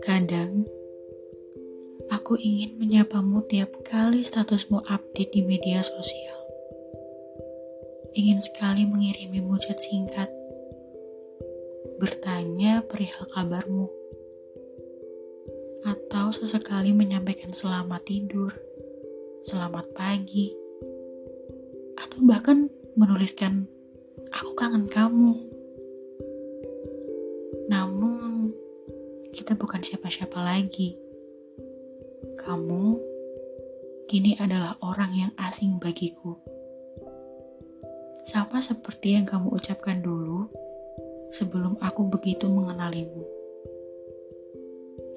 Kadang, aku ingin menyapamu tiap kali statusmu update di media sosial. Ingin sekali mengirimimu chat singkat, bertanya perihal kabarmu, atau sesekali menyampaikan selamat tidur, selamat pagi, atau bahkan menuliskan aku kangen kamu. Namun, kita bukan siapa-siapa lagi. Kamu kini adalah orang yang asing bagiku. Sama seperti yang kamu ucapkan dulu sebelum aku begitu mengenalimu.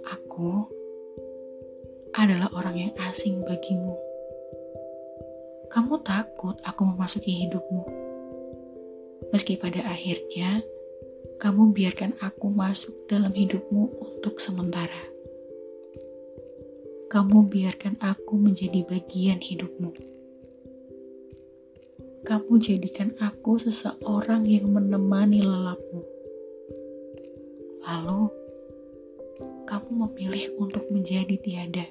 Aku adalah orang yang asing bagimu. Kamu takut aku memasuki hidupmu. Meski pada akhirnya kamu biarkan aku masuk dalam hidupmu untuk sementara. Kamu biarkan aku menjadi bagian hidupmu. Kamu jadikan aku seseorang yang menemani lelapmu. Lalu, kamu memilih untuk menjadi tiada.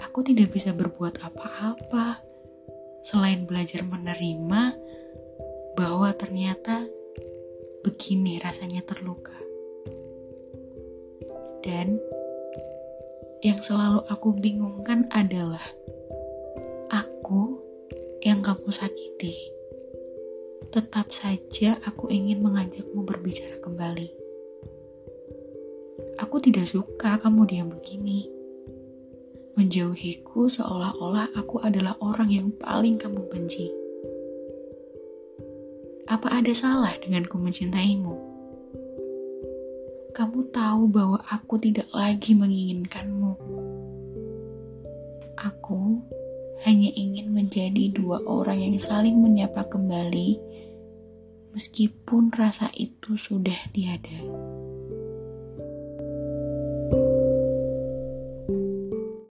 Aku tidak bisa berbuat apa-apa selain belajar menerima ternyata begini rasanya terluka. Dan yang selalu aku bingungkan adalah aku yang kamu sakiti. Tetap saja aku ingin mengajakmu berbicara kembali. Aku tidak suka kamu diam begini. Menjauhiku seolah-olah aku adalah orang yang paling kamu benci. Apa ada salah denganku mencintaimu? Kamu tahu bahwa aku tidak lagi menginginkanmu. Aku hanya ingin menjadi dua orang yang saling menyapa kembali, meskipun rasa itu sudah tiada.